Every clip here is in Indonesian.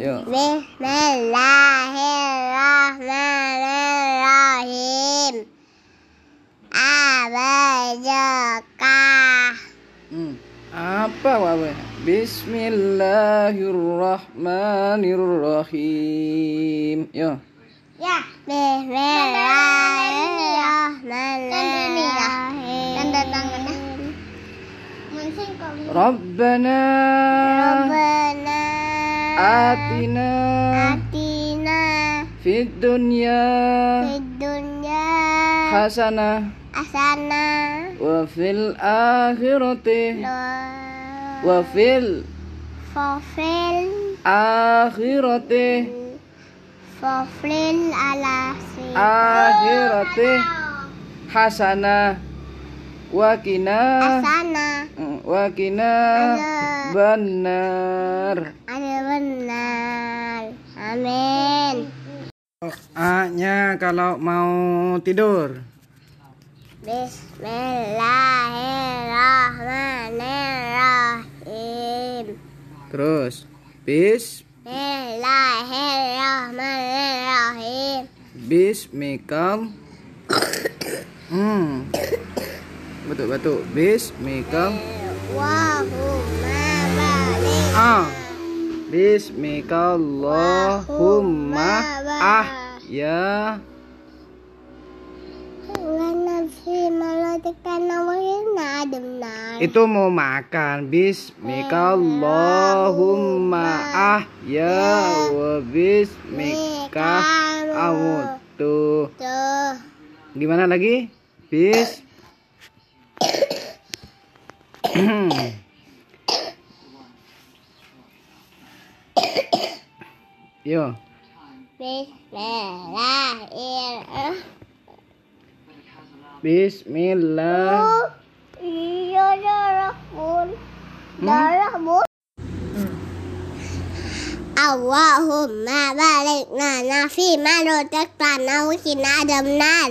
Bismillahirrahmanirrahim. Abajokah. Hmm. Apa wae? Bismillahirrahmanirrahim. Yo. Ya. Bismillahirrahmanirrahim. Tanda tangannya. Rabbana. Rabbana atina. Atina. Fid dunya. Fid dunya. Hasana. Hasana. Wa fil akhirati. Wa fil wa fil akhirati. Wa fil akhirati. Hasana. Wa qina hasanah mm wakina benar. Ada benar. Amin. Doanya kalau mau tidur. Bismillahirrahmanirrahim. Terus. Bis. Bismillahirrahmanirrahim. Bismikal hmm. Batuk-batuk. Bis Bismika Allahumma ah. ah ya. Itu mau makan. Bismika Allahumma ah ya. ya. Wa bismika. Awutu Gimana lagi? Bis อยู่บิสมิลลาฮิรบิสมิลลาฮิรเราะห์มุนเราะห์มุนอัลลอฮุมมาบาริกนานาฟีมาโรตักตานาวิกินาดัมนัน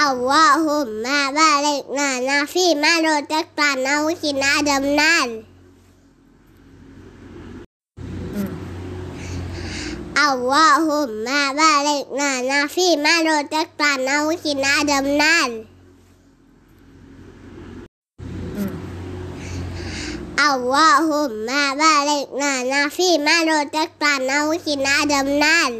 อัลลอฮุมมาบาริกนานาฟีมาโรตักตานาวิกินาดำนันอัลลอฮุมมาบาริกนานาฟีมาโรตักตานาวิกินาดำนันอัลลอฮุมมาบาริกนานาฟีมาโรตักตานาวิกินาดำนัน